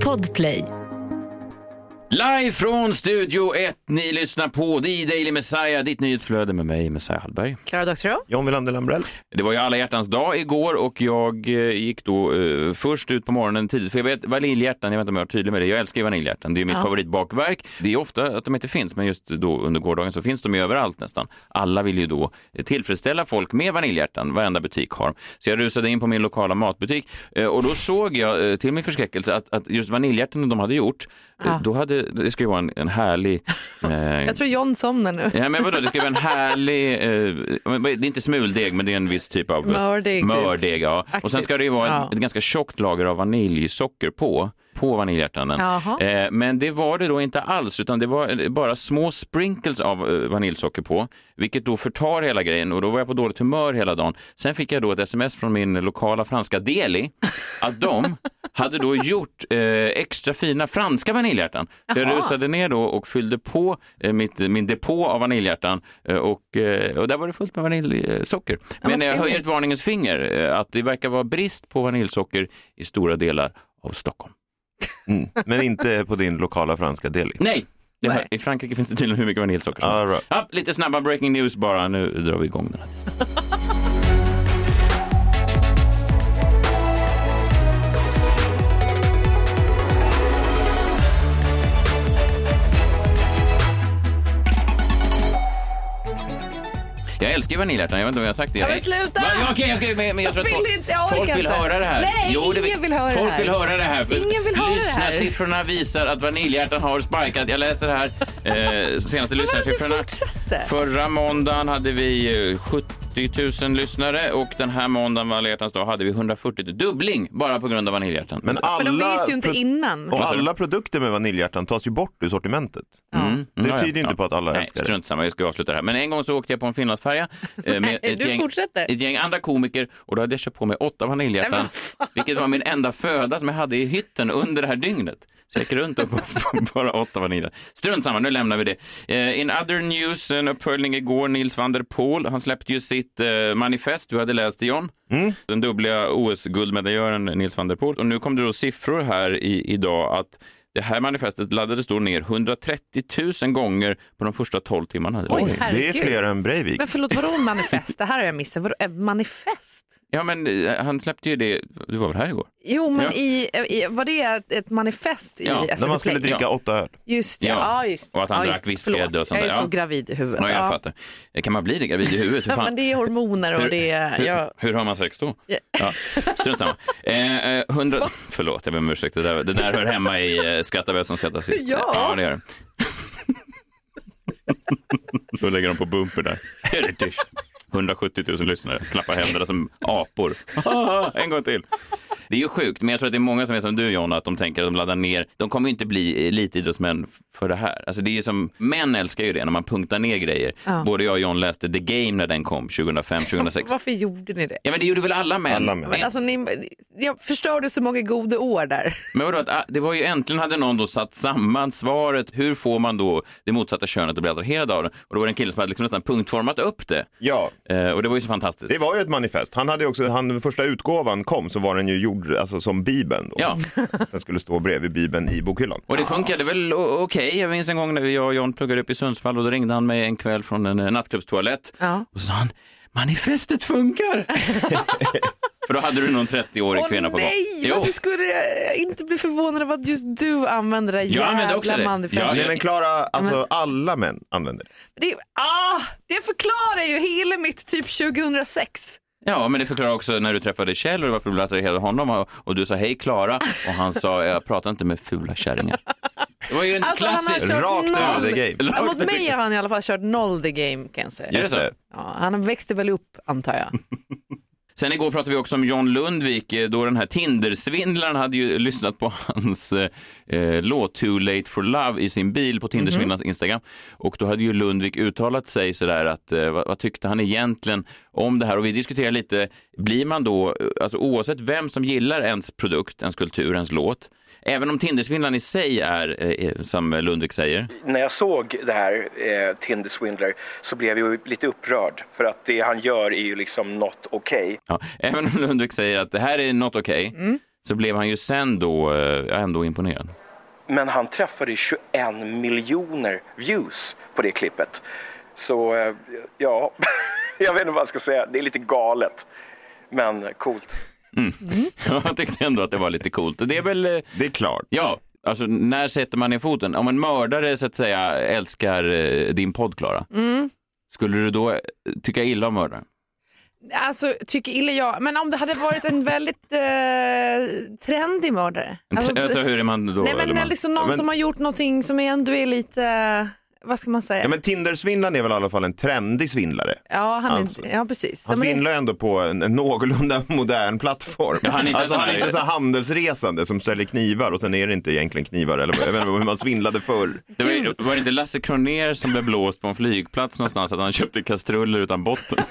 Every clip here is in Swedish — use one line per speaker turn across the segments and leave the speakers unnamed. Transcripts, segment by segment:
Podplay.
Live från Studio 1, ni lyssnar på The Daily Messiah, ditt nyhetsflöde med mig, Messiah Hallberg.
Klara Doktorow.
John Wilander Lambrell.
Det var ju alla hjärtans dag igår och jag eh, gick då eh, först ut på morgonen tidigt, för jag vet vaniljhjärtan, jag vet inte om jag är tydlig med det, jag älskar ju vaniljhjärtan, det är mitt
Ja.
favoritbakverk. Det är ofta att de inte finns, men just då under gårdagen så finns de ju överallt nästan. Alla vill ju då eh, tillfredsställa folk med vaniljhjärtan, varenda butik har. Så jag rusade in på min lokala matbutik eh, och då såg jag eh, till min förskräckelse att, att just vaniljhjärtan de hade gjort, eh,
Ja.
då hade, det ska ju vara en, en härlig eh,
Jag tror John somnar nu.
Ja, men vadå, det ska vara en härlig, eh, det är inte smuldeg, men det är en viss typ av
Mördeg, typ.
mördeg ja. Och sen ska det ju vara
Ja.
ett, ett ganska tjockt lager av vaniljsocker på, på vaniljhjärtanen.
Jaha.
Eh, men det var det då inte alls, utan det var eh, bara små sprinkles av eh, vaniljsocker på, vilket då förtar hela grejen och då var jag på dåligt humör hela dagen. Sen fick jag då ett sms från min lokala franska deli, att de hade då gjort eh, extra fina franska vaniljhjärtan. Så jag rusade ner då och fyllde på eh, mitt, min depå av vaniljhjärtan eh, och, eh, och där var det fullt med vaniljsocker. Men jag höjer ett varningens finger att det verkar vara brist på vaniljsocker i stora delar av Stockholm.
Mm. Men inte på din lokala franska deli.
Nej! Hör, I Frankrike finns det tydligen hur mycket vaniljsocker som helst.
Right.
ja, Lite snabba breaking news bara, nu drar vi igång den här. Jag älskar vaniljhjärtan. Jag vet inte om jag har sagt det.
Ja, men sluta!
Va? Ja, jag ska, men, men jag tror
vill inte, jag
folk vill
inte.
höra det här.
Nej, jo,
det,
ingen vill höra
folk
det här.
vill höra det här.
Ingen vill höra det här.
siffrorna visar att vaniljhjärtan har spikat. Jag läser här eh, senaste lyssnarsiffrorna. Förra måndagen hade vi eh, 70 80 000 lyssnare och den här måndagen var alla dag hade vi 140 dubbling bara på grund av vaniljhjärtan.
Men, alla
Men de vet ju inte innan.
Och alla produkter med vaniljhjärtan tas ju bort ur sortimentet.
Mm.
Det tyder
ja,
inte ja. på att alla
Nej,
älskar det.
Strunt samma, jag ska avsluta det här. Men en gång så åkte jag på en Finlandsfärja eh, med ett gäng, ett gäng, andra komiker och då hade jag köpt på mig åtta vaniljhjärtan, vilket var min enda föda som jag hade i hytten under det här dygnet. Så jag gick runt och bara åtta vaniljer. Strunt samma, nu lämnar vi det. Eh, in other news, en uppföljning igår, Nils van der Poel, han släppte ju sitt eh, manifest, du hade läst det John? Den dubbla OS-guldmedaljören Nils van der Poel. Och nu kom det då siffror här i, idag att det här manifestet laddades då ner 130 000 gånger på de första 12 timmarna.
Oj,
Oj, det är
herregud.
fler än Breivik.
Men förlåt, vadå manifest? Det här har jag missat. Vadå, eh, manifest?
Ja, men eh, han släppte ju det, du var väl här igår?
Jo, men
Ja.
i, i, var det ett, ett manifest i
Ja,
SVT
När man skulle
Play?
dricka
Ja.
åtta öl.
Just det,
Ja.
ja, just
Och att han
ja,
drack vispgrädde
förlåt.
och sånt
Jag är
där,
så gravid i huvudet.
Ja, jag fattar. Kan man bli det gravid i huvudet? Hur,
Ja,
fan?
men det är hormoner och det är...
hur,
Ja.
hur har man sex då?
Ja.
Strunt samma. Eh, eh, 100... Förlåt, jag ber om ursäkt. Det där, det där hör hemma i eh, Skratta bäst som skrattar sist.
Ja.
ja, det gör det. Då lägger de på bumper där. Är det tyst? 170 000 lyssnare, klappar händerna som apor. en gång till. Det är ju sjukt, men jag tror att det är många som är som du John, att de tänker att de laddar ner. De kommer ju inte bli elitidrottsmän för det här. Alltså det är ju som, män älskar ju det när man punktar ner grejer.
Ja.
Både jag och John läste The Game när den kom 2005, 2006.
Varför gjorde ni det?
Ja men det gjorde väl alla män?
Alla män.
Men alltså, ni, jag förstörde så många goda år där.
Men vadå, att, ah, det var ju äntligen hade någon då satt samman svaret, hur får man då det motsatta könet att bli attraherad av det? Och då var det en kille som hade liksom nästan punktformat upp det.
Ja,
Eh, och det var ju så fantastiskt.
det var ju ett manifest. Han hade ju också, han, första utgåvan kom så var den ju gjord alltså, som Bibeln. Då.
Ja,
Den skulle stå bredvid Bibeln i bokhyllan.
och det funkade väl okej. Jag minns en gång när jag och John pluggade upp i Sundsvall och då ringde han mig en kväll från en eh, nattklubbstoalett
Ja.
och så sa han, manifestet funkar! För då hade du någon 30-årig
Åh
kvinna på gång.
nej,
Jo.
varför skulle jag inte bli förvånad av att just du använder det
Jag använder också
jävla
det.
manifestet?
Ja,
Nej men Klara, alltså alla män använder det.
Det, ah, det förklarar ju hela mitt typ 2006.
Ja, men det förklarar också när du träffade Kjell och varför du attraherad av honom och, och du sa hej Klara och han sa jag pratar inte med fula kärringar. Det var ju en
Alltså, han har
klassisk...
kört
Rakt
noll.
över the game.
Mot mig har han i alla fall kört noll the game kan jag säga.
Just det.
Ja, han växte väl upp antar jag.
Sen igår pratade vi också om John Lundvik, eh, då den här Tindersvindlaren hade ju lyssnat på hans eh, eh, låt Too Late For Love i sin bil på Tindersvindlarens Instagram. Och då hade ju Lundvik uttalat sig sådär att, eh, vad, vad tyckte han egentligen om det här? Och vi diskuterar lite, blir man då, eh, alltså oavsett vem som gillar ens produkt, ens kultur, ens låt, även om Tindersvindlaren i sig är, eh, som Lundvik säger,
När jag såg det här, eh, Tinder Swindler, så blev jag ju lite upprörd. För att det han gör är ju liksom not okej.
Ja, även om Lundvik säger att det här är not okej, så blev han ju sen då eh, ändå imponerad.
Men han träffade 21 miljoner views på det klippet. Så eh, ja, jag vet inte vad jag ska säga. Det är lite galet, men coolt.
Jag tyckte ändå att det var lite coolt. Det är väl, eh,
Det är klart.
ja, alltså när sätter man ner foten? Om en mördare så att säga älskar eh, din podd, Klara, skulle du då tycka illa om mördaren?
Alltså, tycker illa jag. Men om det hade varit en väldigt eh, trendig mördare. Alltså,
Alltså, hur är man då?
nej, men
man-
liksom någon
Men-
som har gjort någonting som ändå är lite, eh, vad ska man säga?
Ja, men Tinder-svindlaren är väl i alla fall en trendig svindlare.
Ja, han
Alltså.
är, ja precis.
Han svindlar ju ändå på en, en någorlunda modern plattform.
Ja, han är inte
alltså,
sån
han är
här-
inte så handelsresande som säljer knivar och sen är det inte egentligen knivar. Eller jag vet inte hur man svindlade förr.
Det var, var det inte Lasse Kronér som blev blåst på en flygplats någonstans att han köpte kastruller utan botten?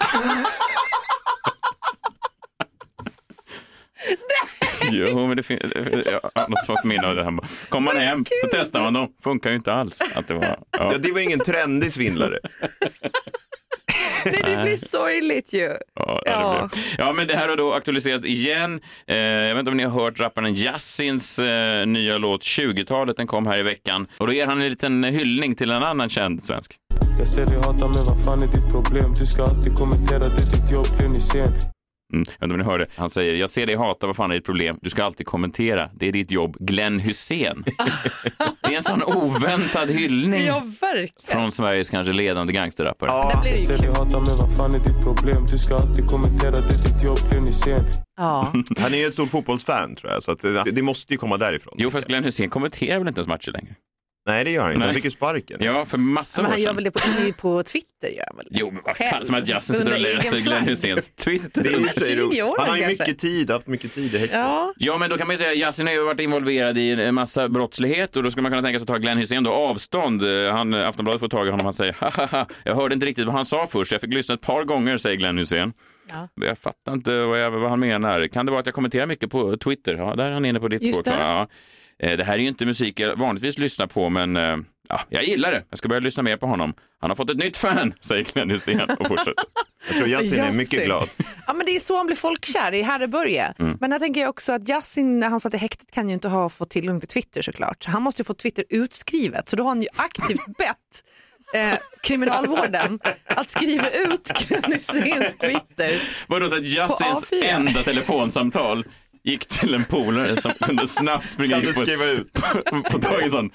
Jo, men det finns jag har något svagt minne av det. Han bara, kom man hem, så testar man dem. Funkar ju inte alls. Att det var, ja.
Ja, det var ingen trendig svindlare.
nej, det blir sorgligt ju.
Ja,
Ja.
ja. Blev. men det här har då aktualiserats igen. Eh, jag vet inte om ni har hört rapparen Yassins eh, nya låt 20-talet. Den kom här i veckan. Och då ger han en liten hyllning till en annan känd svensk.
Jag ser dig hata men vad fan är ditt problem? Du ska alltid kommentera, det är ditt jobb, blir ni sen?
Mm, jag vet inte om ni hörde. Han säger, jag ser dig hata, vad fan är ditt problem? Du ska alltid kommentera. Det är ditt jobb. Glenn Hussein. det är en sån oväntad hyllning
Ja, verkligen.
från Sveriges kanske ledande gangsterrappare.
Blir det
Jag
ju
ser dig hata men vad fan är ditt problem? Du ska alltid kommentera, det är ditt jobb, blir ni sen?
Ja.
Han är ju ett stort fotbollsfan tror jag, så att det, det måste ju komma därifrån.
Jo, fast Glenn Hussein kommenterar väl inte ens matcher längre?
Nej, det gör han inte.
Nej.
Han fick ju sparken.
Ja, för massa
Men
år
han gör
sedan.
väl det på, på Twitter? Gör han väl?
Jo, men vad fan, som att Yasin sitter och läser Glenn. Husseins Twitter.
Det är ju i och för sig
20
roligt.
år
Han har ju mycket tid, haft mycket tid i häktet.
Ja.
Ja, men då kan man ju säga att Yasin har ju varit involverad i en massa brottslighet och då skulle man kunna tänka sig att ta Glenn Hysén då avstånd. Han, Aftonbladet får tag i honom och han säger haha, jag hörde inte riktigt vad han sa först, jag fick lyssna ett par gånger, säger Glenn Hysén.
Ja.
Jag fattar inte vad, jag, vad han menar. Kan det vara att jag kommenterar mycket på Twitter? Ja, där är han inne på ditt
Just
spår.
det.
Klara. Ja. Eh, Det här är ju inte musik jag vanligtvis lyssnar på, men eh, ja, jag gillar det. Jag ska börja lyssna mer på honom. Han har fått ett nytt fan, säger Glenn Hysén och fortsätter.
Jag tror Yasin är mycket glad.
Ja, men det är så han blir folkkär i Herrebörje.
Mm.
Men jag tänker jag också att Yasin när han satt i häktet kan ju inte ha fått tillgång till Twitter såklart. Så han måste ju få Twitter utskrivet. Så då har han ju aktivt bett eh, kriminalvården att skriva ut Glenn Hyséns Twitter.
Vadå så att Yassins
A4?
enda telefonsamtal gick till en polare som kunde snabbt springa in på,
skriva ut?
få tag en sån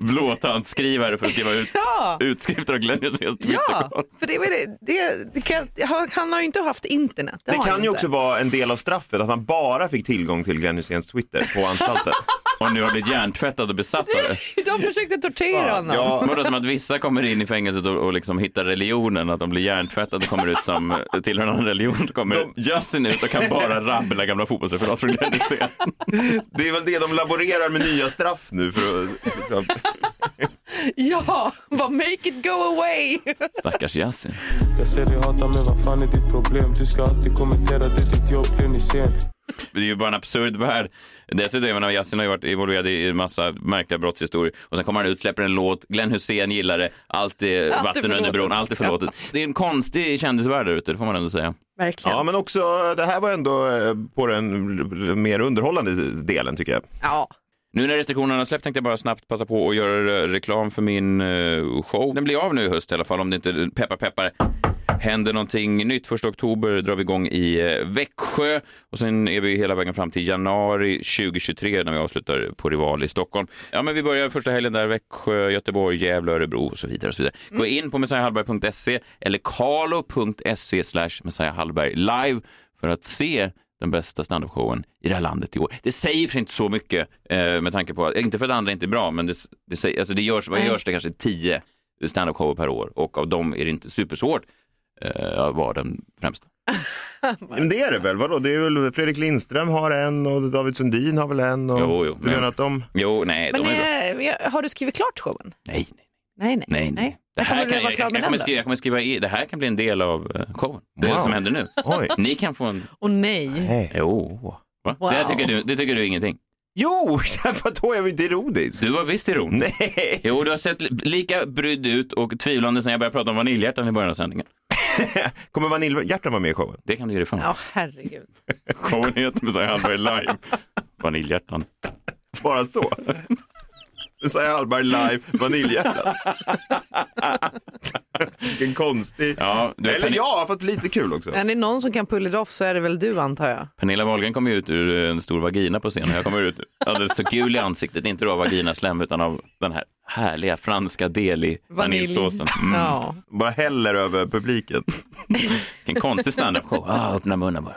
blåtandskrivare för att skriva ut
Ja.
utskrifter av Glenn Hyséns
Ja, för det, var det, det, det kan, han har ju inte haft internet. Det,
Det kan ju
inte.
också vara en del av straffet att han bara fick tillgång till Glenn Hyséns Twitter på anstalten.
Och nu har blivit hjärntvättad och besatt av det.
De försökte tortera honom.
Ja,
Vadå som att vissa kommer in i fängelset och, och liksom hittar religionen, att de blir hjärntvättade och kommer ut som tillhör en annan religion. Så kommer Yasin ut och kan bara rabbla gamla fotbollsreferat från Hysén.
det är väl det de laborerar med nya straff nu för att
Ja, bara make it go away.
Stackars Yasin.
Jag ser dig hata men vad fan är ditt problem? Du ska alltid kommentera, det är ditt jobb, blir ni sen?
Det är ju bara en absurd värld. Dessutom, jag menar, Yasin har ju varit involverad i en massa märkliga brottshistorier. Och sen kommer han ut, släpper en låt, Glenn Hussein gillar det, allt är vatten under bron, allt är förlåtet. Det är en konstig kändisvärld där ute, det får man ändå säga.
Verkligen.
Ja, men också det här var ändå eh, på den mer underhållande delen tycker jag.
Ja.
Nu när restriktionerna har släppt tänkte jag bara snabbt passa på att göra eh, reklam för min eh, show. Den blir av nu i höst i alla fall om det inte peppar peppar händer någonting nytt. Första oktober drar vi igång i eh, Växjö och sen är vi hela vägen fram till januari 2023 när vi avslutar på Rival i Stockholm. Ja, men vi börjar första helgen där, Växjö, Göteborg, Gävle, Örebro och så vidare. Och så vidare. Gå in på messiahallberg.se eller carlo.se slash messiahallberg live för att se den bästa standup-showen i det här landet i år. Det säger för inte så mycket eh, med tanke på att, inte för att andra inte är bra, men det, det, säger, alltså det görs, vad görs det kanske tio standup-shower per år och av dem är det inte supersvårt eh, vara den främsta.
Men det är det väl? Vadå? Det är väl Fredrik Lindström har en och David Sundin har väl en. Och...
Jo, jo,
Du menar
men-
att de...
Jo, nej,
Men
de är bra.
eh, har du skrivit klart showen?
Nej, nej,
Nej, nej.
nej. nej. Det här
kommer
kan, jag, kommer
då?
skriva, jag kommer skriva i, det här kan bli en del av uh, showen. Det är
Wow.
som händer nu.
Oj.
Ni kan få en...
Och nej.
Nej.
Jo. Va?
Wow.
Det, tycker du, det tycker du är ingenting.
Jo, vadå? Jag var inte ironisk.
Du var visst ironisk.
Nej.
Jo, du har sett li- lika brydd ut och tvivlande sen jag började prata om vaniljhjärtan i början av sändningen.
Kommer Vaniljhjärtan vara med i showen?
Det kan du ge dig fan.
Ja, herregud.
Showen heter Messiah Hallberg live. Vaniljhjärtan.
Bara så. Säger Hallberg live, vaniljhjärtat. Vilken konstig...
Ja, du,
Eller
Pernilla-
jag har fått lite kul också.
Är det någon som kan pull it off så är det väl du antar jag.
Pernilla Wahlgren kommer ju ut ur en stor vagina på scen och jag kommer ut alldeles så gul i ansiktet, inte då av vaginaslem utan av den här härliga franska deli vaniljsåsen. Mm.
Ja.
Bara häller över publiken.
Vilken konstig standup-show. Ah, öppna munnen bara.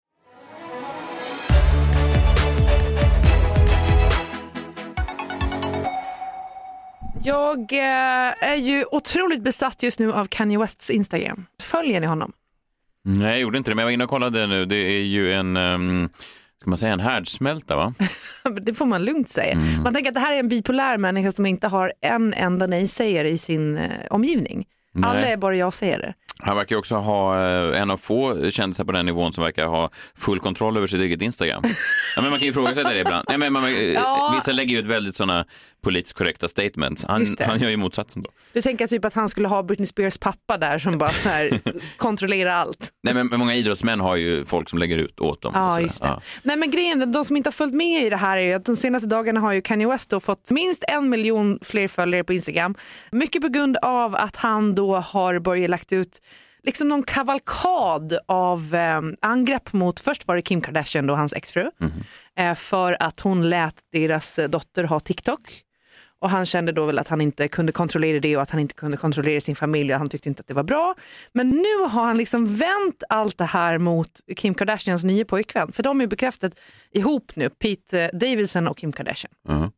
Jag eh, är ju otroligt besatt just nu av Kanye Wests Instagram. Följer ni honom?
Nej, jag gjorde inte det, men jag var inne och kollade nu. Det är ju en, um, ska man säga en härdsmälta va?
Det får man lugnt säga. Man tänker att det här är en bipolär människa som inte har en enda nej-sägare i sin eh, omgivning.
Nej.
Alla är bara jag-sägare.
Han verkar också ha eh, en av få kändisar på den nivån som verkar ha full kontroll över sitt eget Instagram. ja, men man kan ju ifrågasätta det ibland. Nej, men man, eh,
Ja.
Vissa lägger ju ut väldigt sådana politiskt korrekta statements. Han, han gör ju motsatsen då.
Du tänker typ att han skulle ha Britney Spears pappa där som bara här, kontrollerar allt.
Nej, men, många idrottsmän har ju folk som lägger ut åt dem. och
Ja, just.
Ja.
Nej, men grejen, de som inte har följt med i det här är ju att de senaste dagarna har ju Kanye West fått minst en miljon fler följare på Instagram. Mycket på grund av att han då har börjat lagt ut liksom någon kavalkad av eh, angrepp mot, först var det Kim Kardashian då, hans exfru, eh, för att hon lät deras eh, dotter ha TikTok. Och han kände då väl att han inte kunde kontrollera det och att han inte kunde kontrollera sin familj och han tyckte inte att det var bra. Men nu har han liksom vänt allt det här mot Kim Kardashians nya pojkvän. För de är bekräftat ihop nu, Pete eh, Davidson och Kim Kardashian.
Mhm.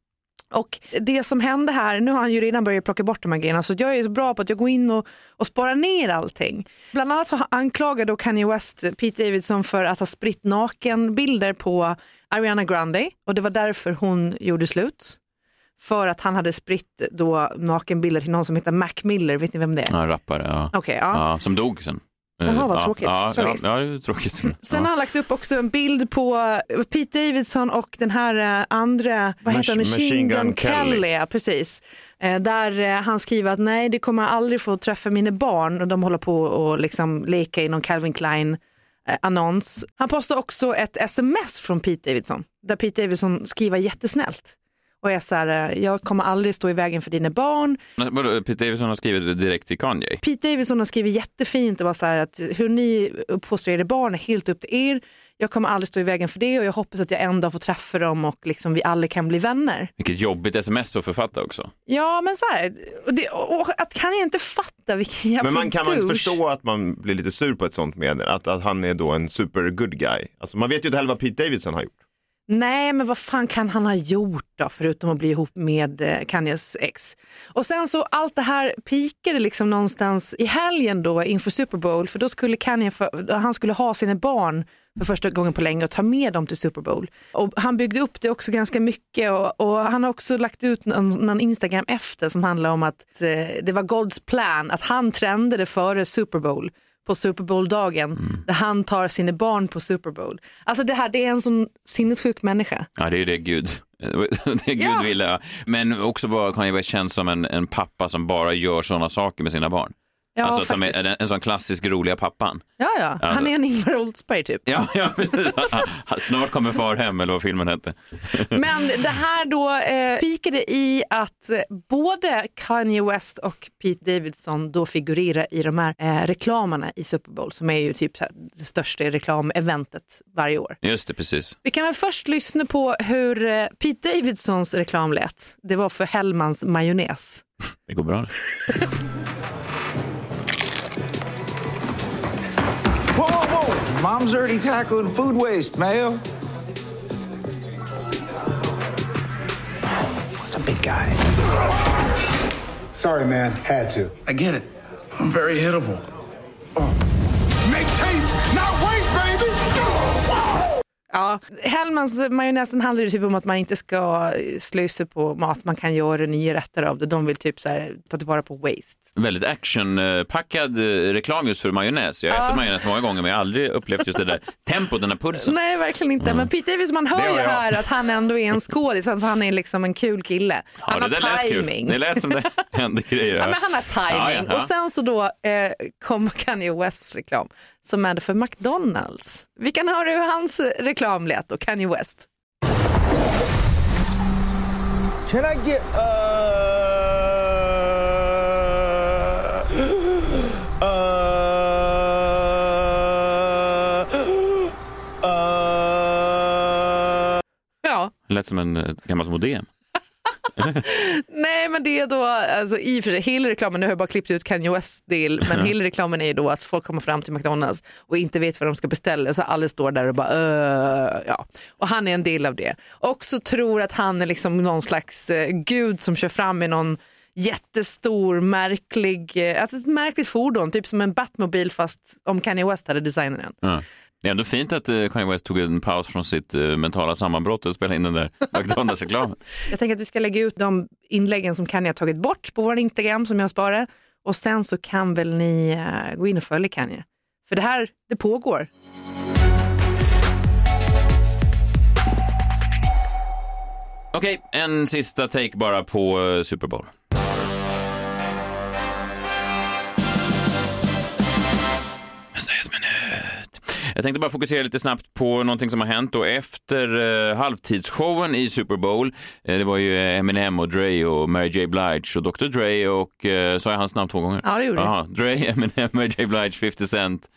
Och det som hände här, nu har han ju redan börjat plocka bort de här grejerna så jag är så bra på att jag går in och, och sparar ner allting. Bland annat så anklagade då Kanye West Pete Davidson för att ha spritt nakenbilder på Ariana Grande och det var därför hon gjorde slut. För att han hade spritt då nakenbilder till någon som heter Mac Miller, vet ni vem det är?
Ja, rappare, ja.
Okej, ja.
ja. Som dog sen. Eh,
Jaha, vad
ja,
tråkigt.
Ja, ja, ja, tråkigt.
Sen har han lagt upp också en bild på Pete Davidson och den här eh, andra, vad heter han,
Mach-
Machine, Gun,
Gun
Kelly.
Kelly.
precis. Eh, Där eh, han skriver att nej, det kommer jag aldrig få träffa mina barn och de håller på och liksom leka i någon Calvin Klein eh, annons. Han postar också ett sms från Pete Davidson där Pete Davidson skriver jättesnällt och är så här, eh, jag kommer aldrig stå i vägen för dina barn.
Pete Davidson har skrivit det direkt till Kanye.
Pete Davidson har skrivit jättefint och var så här att hur ni uppfostrar era barn är helt upp till er. Jag kommer aldrig stå i vägen för det och jag hoppas att jag en dag får träffa dem och liksom vi alla kan bli vänner.
Vilket jobbigt sms att författa också.
Ja men så här, och det, och att kan jag inte fatta vilken jävla
Men man kan man
douche.
förstå att man blir lite sur på ett sånt medel, att, att han är då en super good guy. Alltså man vet ju inte heller vad Pete Davidson har gjort.
Nej, men vad fan kan han ha gjort då, förutom att bli ihop med eh, Kanyes ex? Och sen så allt det här pikade liksom någonstans i helgen då inför Super Bowl, för då skulle Kanye, för, han skulle ha sina barn för första gången på länge och ta med dem till Super Bowl. Och han byggde upp det också ganska mycket och, och han har också lagt ut någon, någon Instagram efter som handlar om att eh, det var Gods plan, att han trendade före Super Bowl på Super Bowl-dagen där han tar sina barn på Super Bowl. Alltså det här, det är en sån sinnessjuk människa.
Ja, det är det Gud, det Gud
Ja.
ville. Men också vad Kanye West känns som en, en pappa som bara gör sådana saker med sina barn.
Ja,
alltså
faktiskt.
en, en sån klassisk roliga pappan.
Ja, ja. Han är en Ingvar Oldsberg typ.
Ja, ja precis. Snart kommer far hem eller vad filmen hette.
Men det här då eh, pikade i att eh, både Kanye West och Pete Davidson då figurerar i de här eh, reklamerna i Super Bowl som är ju typ här, det största reklameventet varje år.
Just det, precis.
Vi kan väl först lyssna på hur eh, Pete Davidsons reklam lät. Det var för Hellmans majonnäs.
Det går bra nu.
Mom's already tackling food waste, Mayo. It's a big guy.
Sorry, man. Had to.
I get it. I'm very hittable.
Make
Ja, Hellmans majonnäsen handlar ju typ om att man inte ska slösa på mat, man kan göra nya rätter av det. De vill typ så här, ta tillvara på waste.
Väldigt actionpackad eh, reklam just för majonnäs. Jag har ätit majonnäs många gånger men jag har aldrig upplevt just det där tempot, den här pulsen.
Nej, verkligen inte. Men Pete Davidson, man hör ju här att han ändå är en skådis, han är liksom en kul kille. Han
ja, det där
har
lät
timing.
Det lät som det hände grejer.
Ja, men han har timing.
Ja, ja, ja.
Och sen så då eh, kom Kanye Wests reklam som är det för McDonalds. Vi kan höra hur hans reklam lät och Kanye West.
Can I get uh uh uh
Ja,
Det lät som en eh, gammalt modem.
Nej men det är då, alltså, i och för sig, hela reklamen, nu har jag bara klippt ut Kanye Wests del, men hela reklamen är ju då att folk kommer fram till McDonalds och inte vet vad de ska beställa så alla står där och bara "Öh", ja. Och han är en del av det. Och så tror att han är liksom någon slags eh, gud som kör fram i någon jättestor märklig, eh, ett märkligt fordon, typ som en Batmobil fast om Kanye West hade designat den.
Ja. Det är ändå fint att eh, Kanye West tog en paus från sitt eh, mentala sammanbrott och spelade in den där McDonalds-reklamen.
Jag tänker att vi ska lägga ut de inläggen som Kanye har tagit bort på vår Instagram som jag sparar och sen så kan väl ni eh, gå in och följa Kanye. För det här, det pågår.
Okej, en sista take bara på Super Bowl. Jag tänkte bara fokusera lite snabbt på någonting som har hänt och efter eh, halvtidsshowen i Super Bowl. Eh, det var ju Eminem och Dre och Mary J Blige och Dr Dre och eh, sa jag hans namn två gånger?
Ja, det gjorde du.
Dre, Eminem, Mary J Blige, 50 Cent.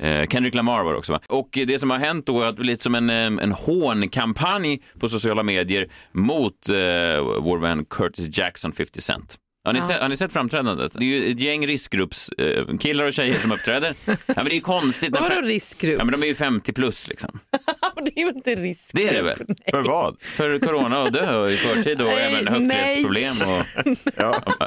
Eh, Kendrick Lamar var det också va? Och det som har hänt då är att det blivit som en, eh, en hånkampanj på sociala medier mot eh, vår vän Curtis Jackson, 50 Cent. Har ni,
Ja.
sett, har ni sett framträdandet? Det är ju ett gäng riskgrupps eh, killar och tjejer som uppträder. Ja, men det är ju konstigt. när
Vadå riskgrupp?
Ja, men de är ju 50 plus liksom.
det är ju inte riskgrupp.
Det är det väl?
För vad?
För corona och dö i förtid och
Nej,
även höftledsproblem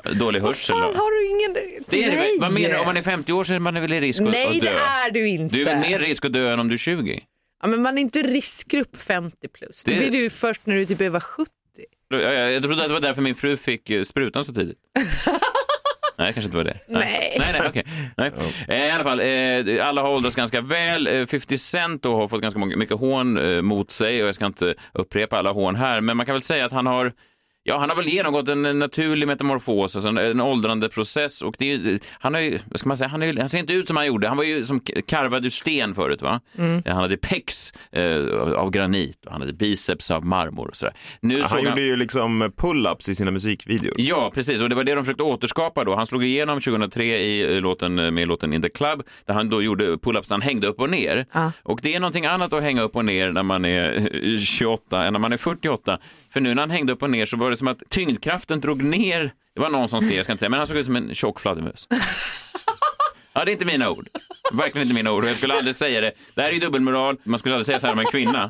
och dålig hörsel.
Fan,
Och...
har du ingen...
Det är det,
Nej.
väl? vad menar du? Om man är 50 år så är man väl i risk att,
Nej,
att dö?
det är du inte.
Du är väl mer risk att dö än om du är 20?
Ja, men man är inte riskgrupp 50 plus. Det,
Det-
blir du ju först när du typ är över 70.
Jag, trodde att det var därför min fru fick eh, sprutan så tidigt. Nej, kanske inte var det.
Nej.
Nej, nej, okej. nej. Eh, I alla fall, eh, alla har åldrats ganska väl. Eh, 50 Cent då har fått ganska mycket hån eh, mot sig och jag ska inte upprepa alla hån här, men man kan väl säga att han har Ja, han har väl genomgått en naturlig metamorfos, alltså en, en åldrande process och det är, han har ju, vad ska man säga, han, är, han ser inte ut som han gjorde. Han var ju som karvad ur sten förut, va?
Mm.
Han hade pex eh, av granit och han hade biceps av marmor och sådär. Nu
Han
såg
gjorde ju liksom pull-ups i sina musikvideor.
Ja, precis. Och det var det de försökte återskapa då. Han slog igenom 2003 i eh, låten, eh, med låten In the Club, där han då gjorde pull-ups där han hängde upp och ner. Och det är någonting annat att hänga upp och ner när man är eh, 28 än när man är 48. För nu när han hängde upp och ner så var det som att tyngdkraften drog ner. Det var någon som skrev, jag ska inte säga, men han såg ut som en tjock fladdermus. Ja, det är inte mina ord. Verkligen inte mina ord. Jag skulle aldrig säga det. Det här är ju dubbelmoral. Man skulle aldrig säga så här om en kvinna.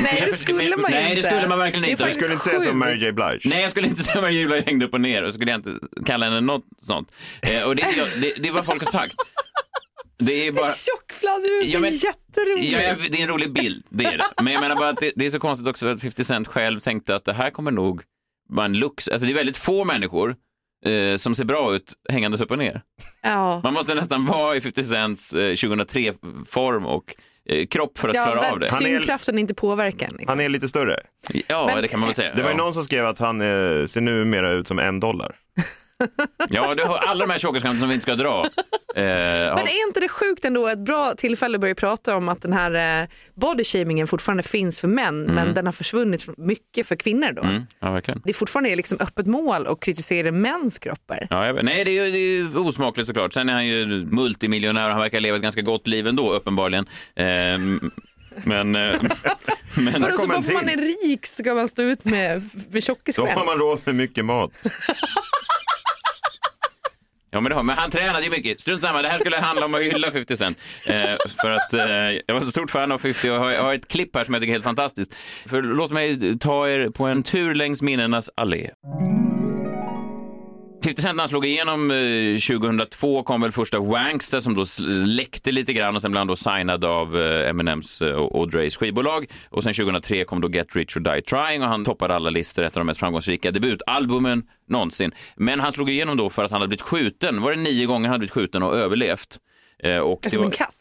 Nej, det skulle man ju
Nej,
inte.
det skulle man verkligen
Det
inte.
faktiskt
Skulle inte säga som. Mary J Blige.
Nej, jag skulle inte säga Mary J. Blige hängde upp och ner och skulle jag inte kalla henne något sånt. Eh, och det, det, det är vad folk har sagt. Det är bara...
Tjockfladdermus
Ja, men-
är jätteroligt.
Ja, det är en rolig bild, det är det. Men jag menar bara att det, det är så konstigt också att 50 Cent själv tänkte att det här kommer nog vara en lux. Alltså det är väldigt få människor eh, som ser bra ut hängandes upp och ner.
Ja.
Man måste nästan vara i 50 Cents eh, 2003-form och eh, kropp för att
Ja,
klara av det.
tyngdkraften inte påverkar en. Liksom.
Han är lite större.
Ja,
Men-
det kan man väl säga.
Det var ju
ja.
någon som skrev att han eh, ser numera ut som en dollar.
Ja, du har alla de här tjockisskämten som vi inte ska dra. Eh,
Men är inte det sjukt ändå ett bra tillfälle att börja prata om att den här eh, bodyshamingen fortfarande finns för män men den har försvunnit för- mycket för kvinnor då?
Mm, ja, verkligen.
Det är fortfarande liksom öppet mål att kritisera mäns kroppar.
Ja, jag, nej, det är, ju, det är ju osmakligt såklart. Sen är han ju multimiljonär och han verkar leva ett ganska gott liv ändå, uppenbarligen. Ehm, men... eh, men
Vadå, så bara för man är rik så ska man stå ut med, med
Då
tjockisskämt?
har man råd med mycket mat.
Ja, men, det har, men han tränade ju mycket. Strunt samma, det här skulle handla om att hylla 50 Cent. Eh, för att eh, jag var ett stort fan av 50 och har, jag har ett klipp här som jag tycker är helt fantastiskt. För låt mig ta er på en tur längs minnenas allé. 50 Cent när han slog igenom eh, 2002 kom väl första Wankster som då läckte lite grann och sen blev han då signad av eh, Eminems eh, och och Dre's skivbolag. Och sen 2003 kom då Get Rich or Die Trying och han toppade alla listor, ett av de mest framgångsrika debutalbumen någonsin. Men han slog igenom då för att han hade blivit skjuten. Var det nio gånger han hade blivit skjuten och överlevt? Eh, Och det
Som
var-
en katt?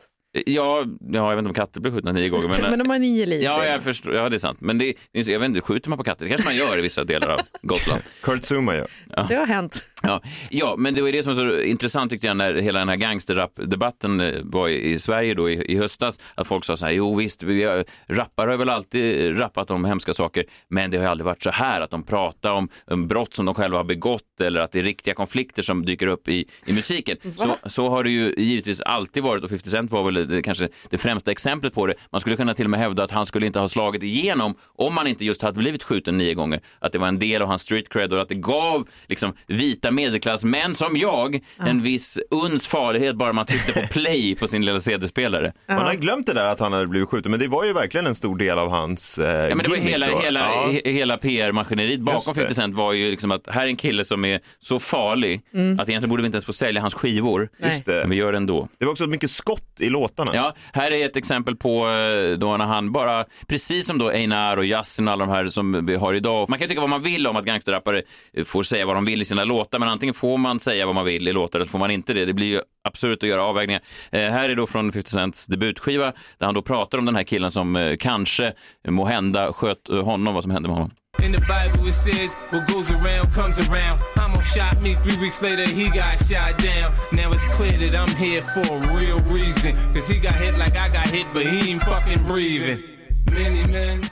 Ja, ja, jag vet inte om katter blir skjutna nio gånger. Men,
Men de har nio liv.
Ja, jag förstår. Ja, det är sant. Men det, är- jag vet inte, skjuter man på katter? Det kanske man gör i vissa delar av Gotland.
Kurt Zuma gör.
Det har hänt.
Ja, ja, men det var ju det som var så intressant tyckte jag när hela den här gangsterrap-debatten eh, var i, Sverige då i, i höstas. Att folk sa så här, jo visst, vi har, rappare har väl alltid rappat om hemska saker, men det har ju aldrig varit så här att de pratar om, om brott som de själva har begått eller att det är riktiga konflikter som dyker upp i, i musiken. Så, så har det ju givetvis alltid varit och 50 Cent var väl det, kanske det främsta exemplet på det. Man skulle kunna till och med hävda att han skulle inte ha slagit igenom om han inte just hade blivit skjuten nio gånger. Att det var en del av hans street cred och att det gav liksom, vita medelklassmän som jag en viss uns farlighet bara man tryckte på play på sin lilla CD-spelare.
Man har glömt det där att han hade blivit skjuten, men det var ju verkligen en stor del av hans eh,
Ja, men det var hela,
då.
hela,
Ja.
he- hela PR-maskineriet bakom
Just det.
50 Cent var ju liksom att här är en kille som är så farlig att egentligen borde vi inte ens få sälja hans skivor.
Just det.
Men vi gör det ändå.
Det var också mycket skott i låtarna.
Ja, här är ett exempel på eh, då när han bara, precis som då Einar och Yasin och alla de här som vi har idag. Man kan tycka vad man vill om att gangsterrappare får säga vad de vill i sina låtar, men antingen får man säga vad man vill i låtar eller får man inte det. Det blir ju absurt att göra avvägningar. Eh, här är då från 50 Cents debutskiva där han då pratar om den här killen som eh, kanske, må hända, sköt eh, honom, vad som hände med honom.
In the Bible it says, what goes around comes around. I'm Homo shot me, three weeks later he got shot down. Now it's clear that I'm here for a real reason. Cause he got hit like I got hit, but he ain't fucking breathing.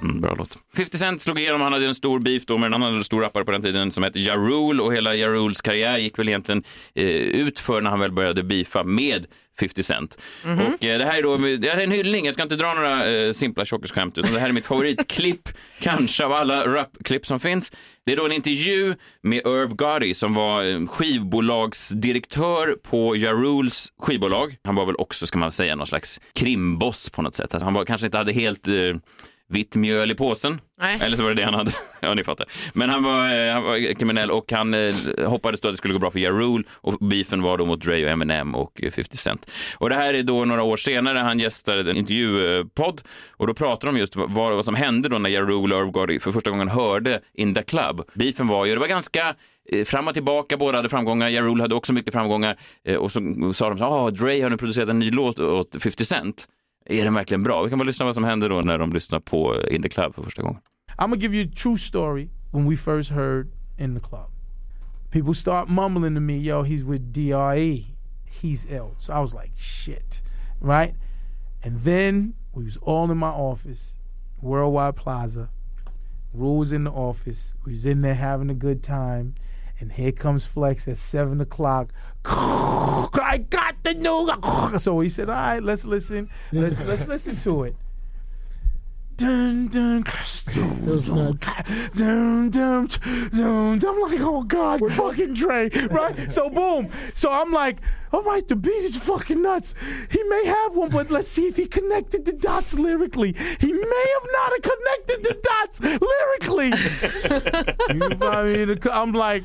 Mm, bra låt. 50 Cent slog igenom, han hade en stor beef då med en annan stor rappare på den tiden som hette Ja Rule och hela Ja Rules karriär gick väl egentligen eh, ut för när han väl började beefa med 50 Cent. Och eh, det här är då det här är en hyllning, jag ska inte dra några eh, simpla tjockisskämt utan det här är mitt favoritklipp, kanske av alla rapklipp som finns. Det är då en intervju med Irv Gotti som var eh, skivbolagsdirektör på Ja Rules skivbolag. Han var väl också, ska man säga, någon slags krimboss på något sätt. Att han var, kanske inte hade helt eh, vitt mjöl i påsen.
Nej.
Eller så var det det han hade. ja, ni fattar. Men han var, eh, han var kriminell och han eh, hoppades då att det skulle gå bra för Ja Rule och beefen var då mot Dre och Eminem och eh, 50 Cent. Och det här är då några år senare, han gästade en intervjupodd och då pratar de just vad, vad som hände då när Ja Rule och Irv Gotti för första gången hörde In the Club. Beefen var ju, det var ganska eh, fram och tillbaka, båda hade framgångar, Ja Rule hade också mycket framgångar eh, och så sa de så ah, Dre har nu producerat en ny låt åt 50 Cent. Är den verkligen bra? Vi kan bara lyssna vad som hände då när de lyssnar på In the Club för första gången.
I'm gonna give you a true story when we first heard in the club. People start mumbling to me, yo, he's with DRE. He's ill. So I was like, shit. Right? And then we was all in my office, Worldwide Plaza. Rule was in the office. We was in there having a good time. And here comes Flex at seven o'clock. I got the news. So he said, "All right, let's listen. Let's let's listen to it." Dun dun dun dun dun dun. I'm like, oh god, fucking Dre, right? So boom. So I'm like, all right, the beat is fucking nuts. He may have one, but let's see if he connected the dots lyrically. He may have not connected the dots lyrically. you know me? The- I'm like,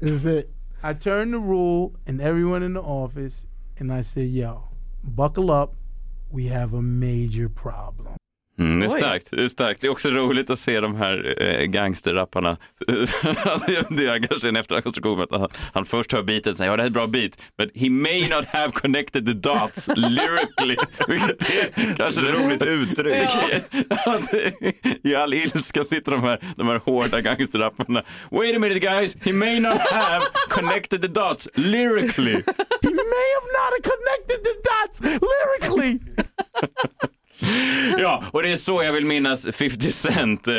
is it? I turned the rule and everyone in the office, and I said, yo, buckle up. We have a major problem.
Mm, det är
Oj.
starkt. Det är starkt. Det är också roligt att se de här eh, gangsterrapparna. det är kanske en efterkonstruktion att han, han först hör beatet och säger ja det här är ett bra beat, but he may not have connected the dots lyrically. Vilket är kanske
Det är roligt uttryck.
I all ilska sitter de här, de här hårda gangsterrapparna. Wait a minute guys, he may not have connected the dots lyrically.
He may have not have connected the dots lyrically.
Ja, och det är så jag vill minnas 50 Cent. Eh,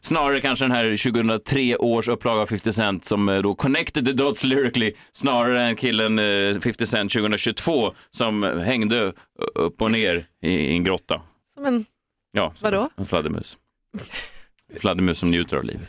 snarare kanske den här 2003 års upplaga av 50 Cent som eh, då connected the dots lyrically, snarare än killen eh, 50 Cent 2022 som hängde upp och ner i, i en grotta.
Som en,
Ja, som
Vadå?
en fladdermus. Fladdermus som njuter av livet.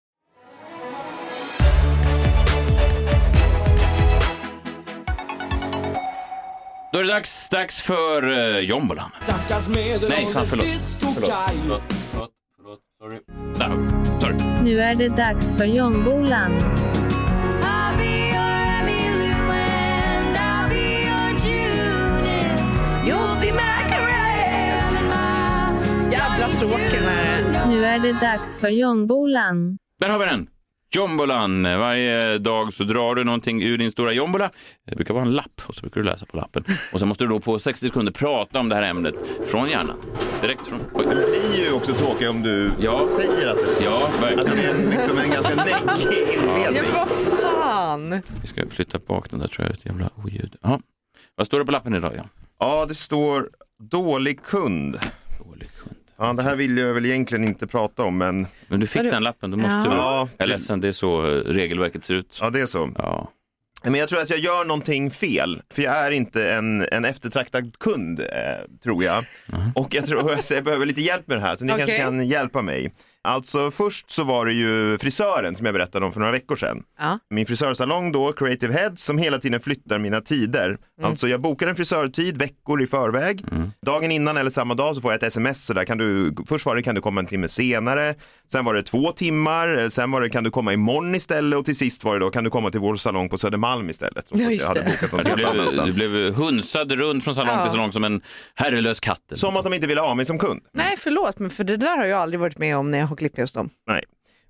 Då är det dags, dags för uh, jombolan. Nej, fan förlåt. Förlåt, förlåt, förlåt, förlåt, sorry. Där, sorry.
Nu är det dags för Jombolan.
jävla tråkig här.
Nu är det dags för Jombolan.
Där har vi den. Jombolan. Varje dag så drar du någonting ur din stora jombola. Det brukar vara en lapp och så brukar du läsa på lappen. Och sen måste du då på 60 sekunder prata om det här ämnet från hjärnan. Direkt från... Oj.
Det blir ju också tråkigt om du
Ja.
säger att det
Ja, verkligen.
Alltså det är en, liksom en ganska
Ja,
inledning.
men vad fan.
Vi ska flytta bak den där tror jag, ett jävla oljud. Ja. Vad står det på lappen idag? Ja?
Ja, det står dålig kund.
Dålig kund.
Ja, det här vill jag väl egentligen inte prata om, men
Men du fick den lappen, då måste
Ja.
du...
Ja.
Jag är ledsen, det är så eh, regelverket ser ut.
ja, det är så.
Ja.
Men jag tror att jag gör någonting fel, för jag är inte en, en eftertraktad kund, eh, tror jag. Och jag tror att jag behöver lite hjälp med det här, så ni
Okej.
kanske kan hjälpa mig. Alltså först så var det ju frisören som jag berättade om för några veckor sedan.
Ja.
Min frisörsalong då, Creative Head, som hela tiden flyttar mina tider. Alltså jag bokar en frisörtid veckor i förväg. Dagen innan eller samma dag så får jag ett sms. Så där, kan du, först var det kan du komma en timme senare, sen var det två timmar, sen var det kan du komma imorgon istället och till sist var det då kan du komma till vår salong på Södermalm istället.
Ja, just
jag hade
det.
Du blev, du blev hunsad runt från salong
Ja.
till salong som en herrelös katt.
Som att de inte ville ha mig som kund.
Nej, förlåt, men för det där har jag aldrig varit med om när jag har klippt hos dem.
Nej.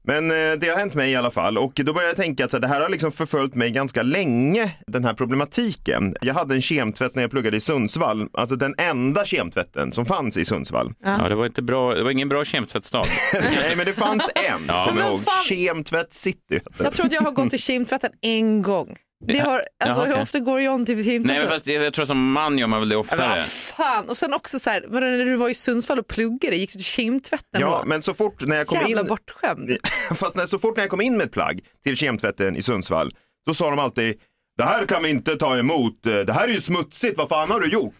Men eh, det har hänt mig i alla fall och då började jag tänka att så här, det här har liksom förföljt mig ganska länge, den här problematiken. Jag hade en kemtvätt när jag pluggade i Sundsvall, alltså den enda kemtvätten som fanns i Sundsvall.
Ja, det var, inte bra, det var ingen bra kemtvättstad.
Nej, men det fanns en,
Ja.
kommer ihåg.
fan-
Kemtvätt City
Jag tror att jag har gått till kemtvätten en gång. Det har, alltså,
Jaha, okej.
Hur ofta går John till kemtvätten?
Nej, men fast jag, jag tror som man gör man väl det
Men
oftare.
vad fan, och sen också så här, när du var i Sundsvall och pluggade, gick du till kemtvätten
Ja,
då?
men så fort när jag kom
Jävla
in,
bortskämd.
fast när, så fort när jag kom in med ett plagg till kemtvätten i Sundsvall, då sa de alltid det här kan vi inte ta emot, det här är ju smutsigt, vad fan har du gjort?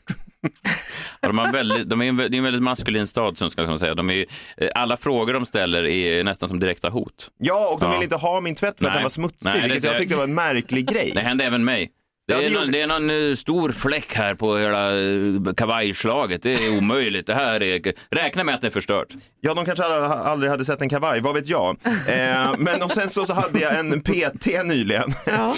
Ja, de har väldigt, de är en, det är en väldigt maskulin stad, Sundsvall, ska man säga. De är, eh, alla frågor de ställer är nästan som direkta hot.
Ja, och de
Ja.
vill inte ha min tvätt för att
Nej.
den var smutsig,
Nej, det-
vilket jag
det-
tyckte var en märklig grej.
Det hände även mig. Det
Ja,
är,
det
någon,
gjorde-
det är någon eh, stor fläck här på hela eh, kavajslaget. Det är omöjligt. Det här är... Räkna med att det är förstört.
Ja, de kanske aldrig, aldrig hade sett en kavaj, vad vet jag. Eh, men och sen så, så hade jag en PT nyligen.
Ja.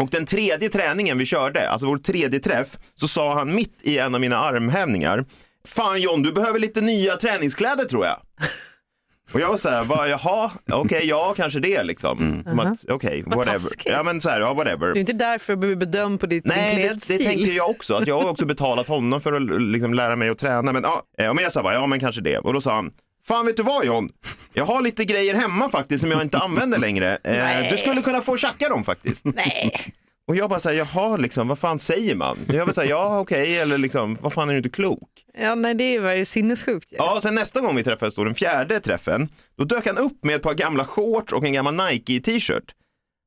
Och den tredje träningen vi körde, alltså vår tredje träff, så sa han mitt i en av mina armhävningar, Fan John, du behöver lite nya träningskläder tror jag. Och jag var så här, jaha, okej, ja, kanske det liksom. Som att, okej,
Vad
whatever. Ja, men så här, ja, whatever.
Du är inte därför att bli bedömd på ditt, din
Nej, det,
klädstil.
det tänkte jag också. Att jag har också betalat honom för att liksom, lära mig att träna. Men, ja, eh, men jag sa bara, ja men kanske det. Och då sa han, fan vet du vad John? Jag har lite grejer hemma faktiskt som jag inte använder längre. Eh, du skulle kunna få tjacka dem faktiskt.
Nej.
Och jag bara säger, jaha, liksom, vad fan säger man? Jag vill säga, ja okej, eller liksom, vad fan är du inte klok?
Ja, nej, det är ju sinnessjukt. ju.
Ja, och sen nästa gång vi träffades, då, den fjärde träffen, då dök han upp med ett par gamla shorts och en gammal Nike-t-shirt.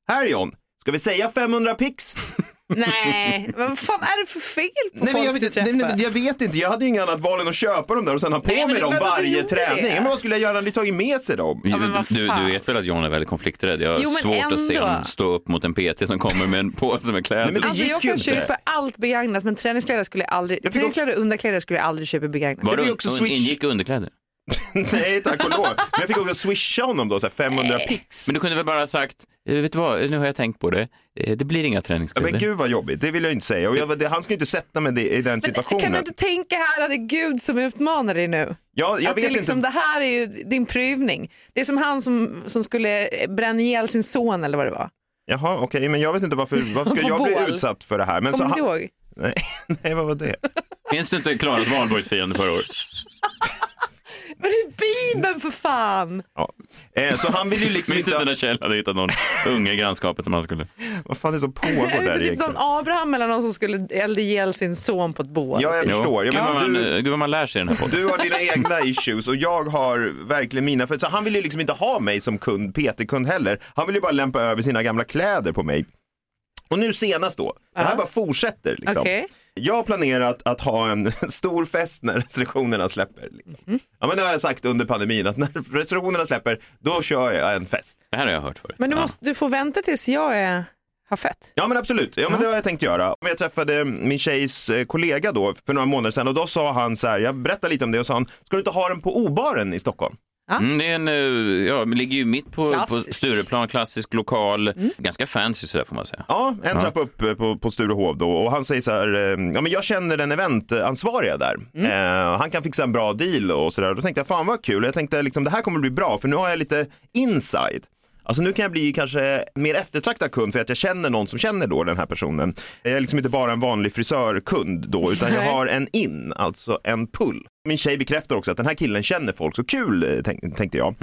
Här John, Ska vi säga 500 pix?
Nej, men vad fan är det för fel på
Nej,
folk
jag,
du
vet,
träffar?
nej, men jag vet inte, jag hade ju inget annat val än att köpa dem där och sen ha på
Nej,
mig
det
dem
du
varje träning.
det.
Men vad skulle jag göra? Han hade tagit med sig dem.
Ja,
du, du vet väl att John är väldigt konflikträdd? Jag har
Jo,
svårt att se
ändå.
honom stå upp mot en PT som kommer med en påse med kläder.
Nej, men det
Alltså,
gick
jag kan
inte.
köpa allt begagnat men träningskläder skulle jag aldrig,
fick
träningskläder och underkläder skulle jag aldrig köpa begagnat.
Var
jag
det
fick också
un-
switch.
ingick underkläder?
Nej, tack och lov. Men jag fick också swisha honom då, så här 500 pix.
Men du kunde väl bara ha sagt, eh, vet du vad, nu har jag tänkt på det, Eh, det blir inga
Ja,
träningskläder.
men gud vad jobbigt, det vill jag inte säga. Och jag, det, han ska ju inte sätta mig det- i den situationen.
Kan du inte tänka här att det är Gud som utmanar dig nu?
Ja, jag
att det,
vet
liksom,
inte.
det här är ju din prövning. Det är som han som, som skulle bränna ihjäl sin son eller vad det var.
Jaha, okej, men jag vet inte varför, varför ska
På
jag bli
bål.
utsatt för det här? Men
Kommer
så
du inte
han,
ihåg?
nej, nej, vad var det?
Minns du inte Klaras valborgsfirande förra året?
Men det är Bibeln för fan!
Ja. Eh, så han vill ju liksom
Minns inte
inte...
när Kjell hade hittat någon unge i grannskapet som han skulle...
Vad fan är det som pågår där
inte typ
egentligen?
någon Abraham eller någon som skulle elda ihjäl sin son på ett bål?
Ja, jag förstår. Ja,
Gud, vad man,
du,
gud vad man lär sig i den här podden.
du har dina egna issues och jag har verkligen mina. För så han vill ju liksom inte ha mig som kund, PT-kund heller. Han vill ju bara lämpa över sina gamla kläder på mig. Och nu senast då, det här bara fortsätter. Liksom.
Okej.
Jag har planerat att ha en stor fest när restriktionerna släpper. Liksom.
Mhm.
Ja, men det har jag sagt under pandemin, att när restriktionerna släpper, då kör jag en fest.
Det här har jag hört förut.
Men du, måste, du får vänta tills jag är, har fött.
Ja men absolut, ja, men det har jag tänkt göra. Jag träffade min tjejs eh, kollega då för några månader sedan och då sa han så här, jag berättade lite om det och sa han, ska du inte ha den på O-baren i Stockholm?
Mm, det är en, eh, ja, ligger ju mitt på, på
Klassisk.
Stureplan, klassisk lokal, ganska fancy sådär får man säga.
Ja, en
Ja.
trappa upp eh, på, på Sturehov då och han säger så här, eh, ja men jag känner den eventansvariga där. Eh, han kan fixa en bra deal och sådär. Då tänkte jag, fan vad kul. Jag tänkte liksom det här kommer bli bra för nu har jag lite inside. Alltså nu kan jag bli kanske mer eftertraktad kund för att jag känner någon som känner då den här personen. Jag är liksom inte bara en vanlig frisörkund då utan jag har en in, alltså en pull. Min tjej bekräftar också att den här killen känner folk, så kul eh, tänk, tänkte jag.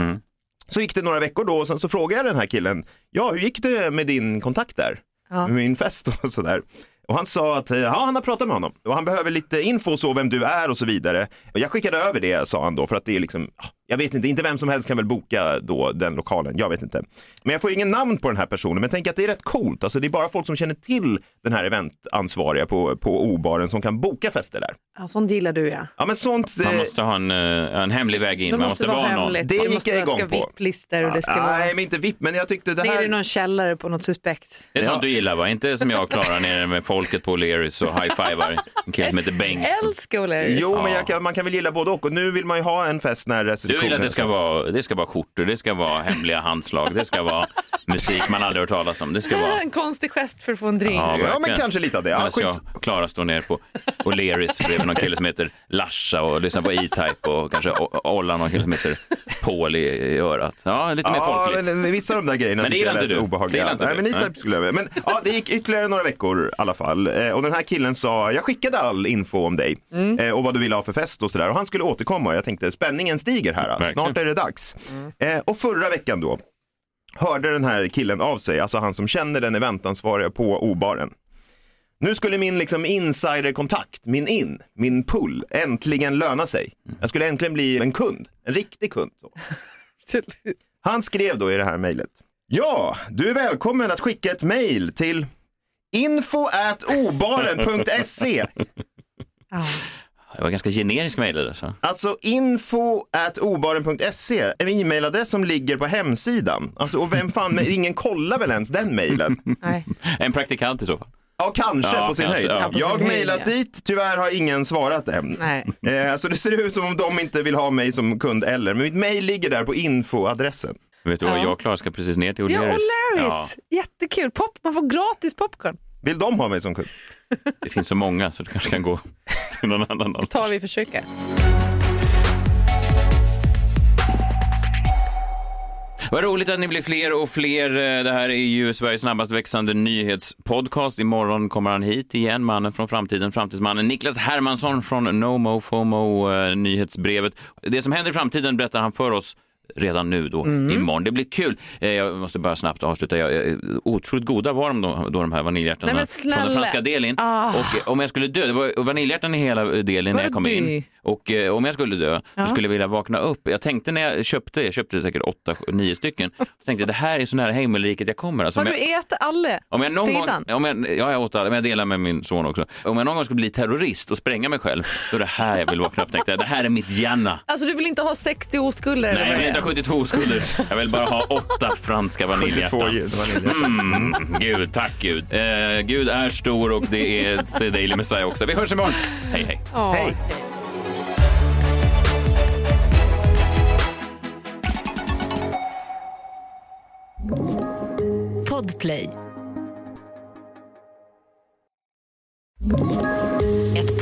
Så gick det några veckor då och sen så frågade jag den här killen, ja hur gick det med din kontakt där?
Ja.
Med min fest och sådär. Och han sa att ja, han har pratat med honom och han behöver lite info så vem du är och så vidare. Och jag skickade över det sa han då för att det är liksom, jag vet inte, inte vem som helst kan väl boka då den lokalen, jag vet inte. Men jag får ingen namn på den här personen, men jag tänker att det är rätt coolt, alltså det är bara folk som känner till den här eventansvariga på, på O-baren som kan boka fester där.
Ja, sånt gillar du ja.
Ja men sånt,
Man
eh,
måste ha en, eh, en hemlig väg in,
Det
man
måste
måste
vara
vara någon.
hemligt.
Det
det
gick jag igång
ska
på.
VIP-listor och det ska
nej
vara...
men inte VIP, men jag tyckte det här...
i någon källare på något suspekt.
Det är sånt
Ja.
du gillar va? Inte som jag och Klara nere med folket på O'Learys och high-fivar en kille som heter Bengt.
Älskar O'Learys.
Jo, men jag kan, man kan väl gilla både och. Och nu vill man ju ha en fest när
Du
restriktionerna...
vill att det ska, vara, det ska vara skjortor, det ska vara hemliga handslag, det ska vara musik man aldrig hört talas om. Det ska vara...
En konstig gest för att få en drink.
Ja,
verkligen.
men kanske lite av det. Ja,
Medan jag Klara står ner på O'Learys bredvid någon kille som heter Larsa och lyssnar på E-Type och kanske O- Olla någon kille som heter Paul i, i örat. Ja, lite mer
Ja,
folkligt.
men vissa av de där grejerna
Men det
tycker jag
gillar
lät
inte du.
obehagliga.
Det gillar inte
Nej,
du.
men,
Nej.
E-Type skulle jag men ja, det gick ytterligare några veckor i alla fall. Eh, Och den här killen sa, jag skickade all info om dig
Mm.
eh, och vad du ville ha för fest och sådär. Och han skulle återkomma och jag tänkte, spänningen stiger här.
Verkligen.
Snart är det dags. Eh, Och förra veckan då, hörde den här killen av sig, alltså han som känner den eventansvariga på O-baren. Nu skulle min liksom insiderkontakt, min in, min pull, äntligen löna sig. Jag skulle äntligen bli en kund, en riktig kund. Så. Han skrev då i det här mejlet. Ja, du är välkommen att skicka ett mejl till info.obaren.se
Det var ganska generisk mejl det där, så.
Alltså info.obaren.se är en e-mailadress som ligger på hemsidan. Alltså, och vem fan, ingen kollar väl ens den mejlen?
Nej.
En praktikant i så fall.
Ja, kanske
Ja,
på sin
kanske,
höjd.
ja.
på sin
Jag har
höjd,
mejlat
ja.
dit, tyvärr har ingen svarat än.
Nej.
Eh, så det ser ut som om de inte vill ha mig som kund eller. Men mitt mejl ligger där på infoadressen.
Vet du vad,
Ja.
jag och Klara ska precis ner till
Ja,
O'Learys.
O'Learys. Jättekul. Pop, man får gratis popcorn.
Vill de ha mig som kund?
Det finns så många så du kanske kan gå till någon annan. håll.
tar vi försöker.
Vad roligt att ni blir fler och fler. Eh, Det här är ju Sveriges snabbast växande nyhetspodcast. Imorgon kommer han hit igen, mannen från framtiden, framtidsmannen Niklas Hermansson från NoMo FOMO eh, nyhetsbrevet. Det som händer i framtiden berättar han för oss redan nu då, imorgon. Det blir kul. Eh, Jag måste bara snabbt avsluta. Jag, jag, otroligt goda var de då, då de här
men
från den franska delin.
Ah.
Och eh, om jag skulle dö, det var vaniljhjärtan i hela delin när jag kom
du?
in. Och eh, om jag skulle dö,
Ja.
så skulle jag vilja vakna upp. Jag tänkte när jag köpte, jag köpte säkert åtta, nio stycken, så tänkte jag det här är så nära himmelriket jag kommer. Alltså,
Har du
jag,
ätit alla
om jag någon gång, om jag, ja, jag åt alla, men jag delar med min son också. Om jag någon gång skulle bli terrorist och spränga mig själv, då är det här jag vill vakna upp. Tänkte jag, det här är mitt Janna.
Alltså du vill inte ha 60 oskulder?
Nej, jag vill inte ha 72 oskulder. Jag vill bara ha åtta franska
72
vaniljhjärtan. Mm, Gud, tack Gud. Eh, Gud är stor och det är The Daily Messiah också. Vi hörs imorgon. Hej, hej.
Ja.
Hej.
Podplay.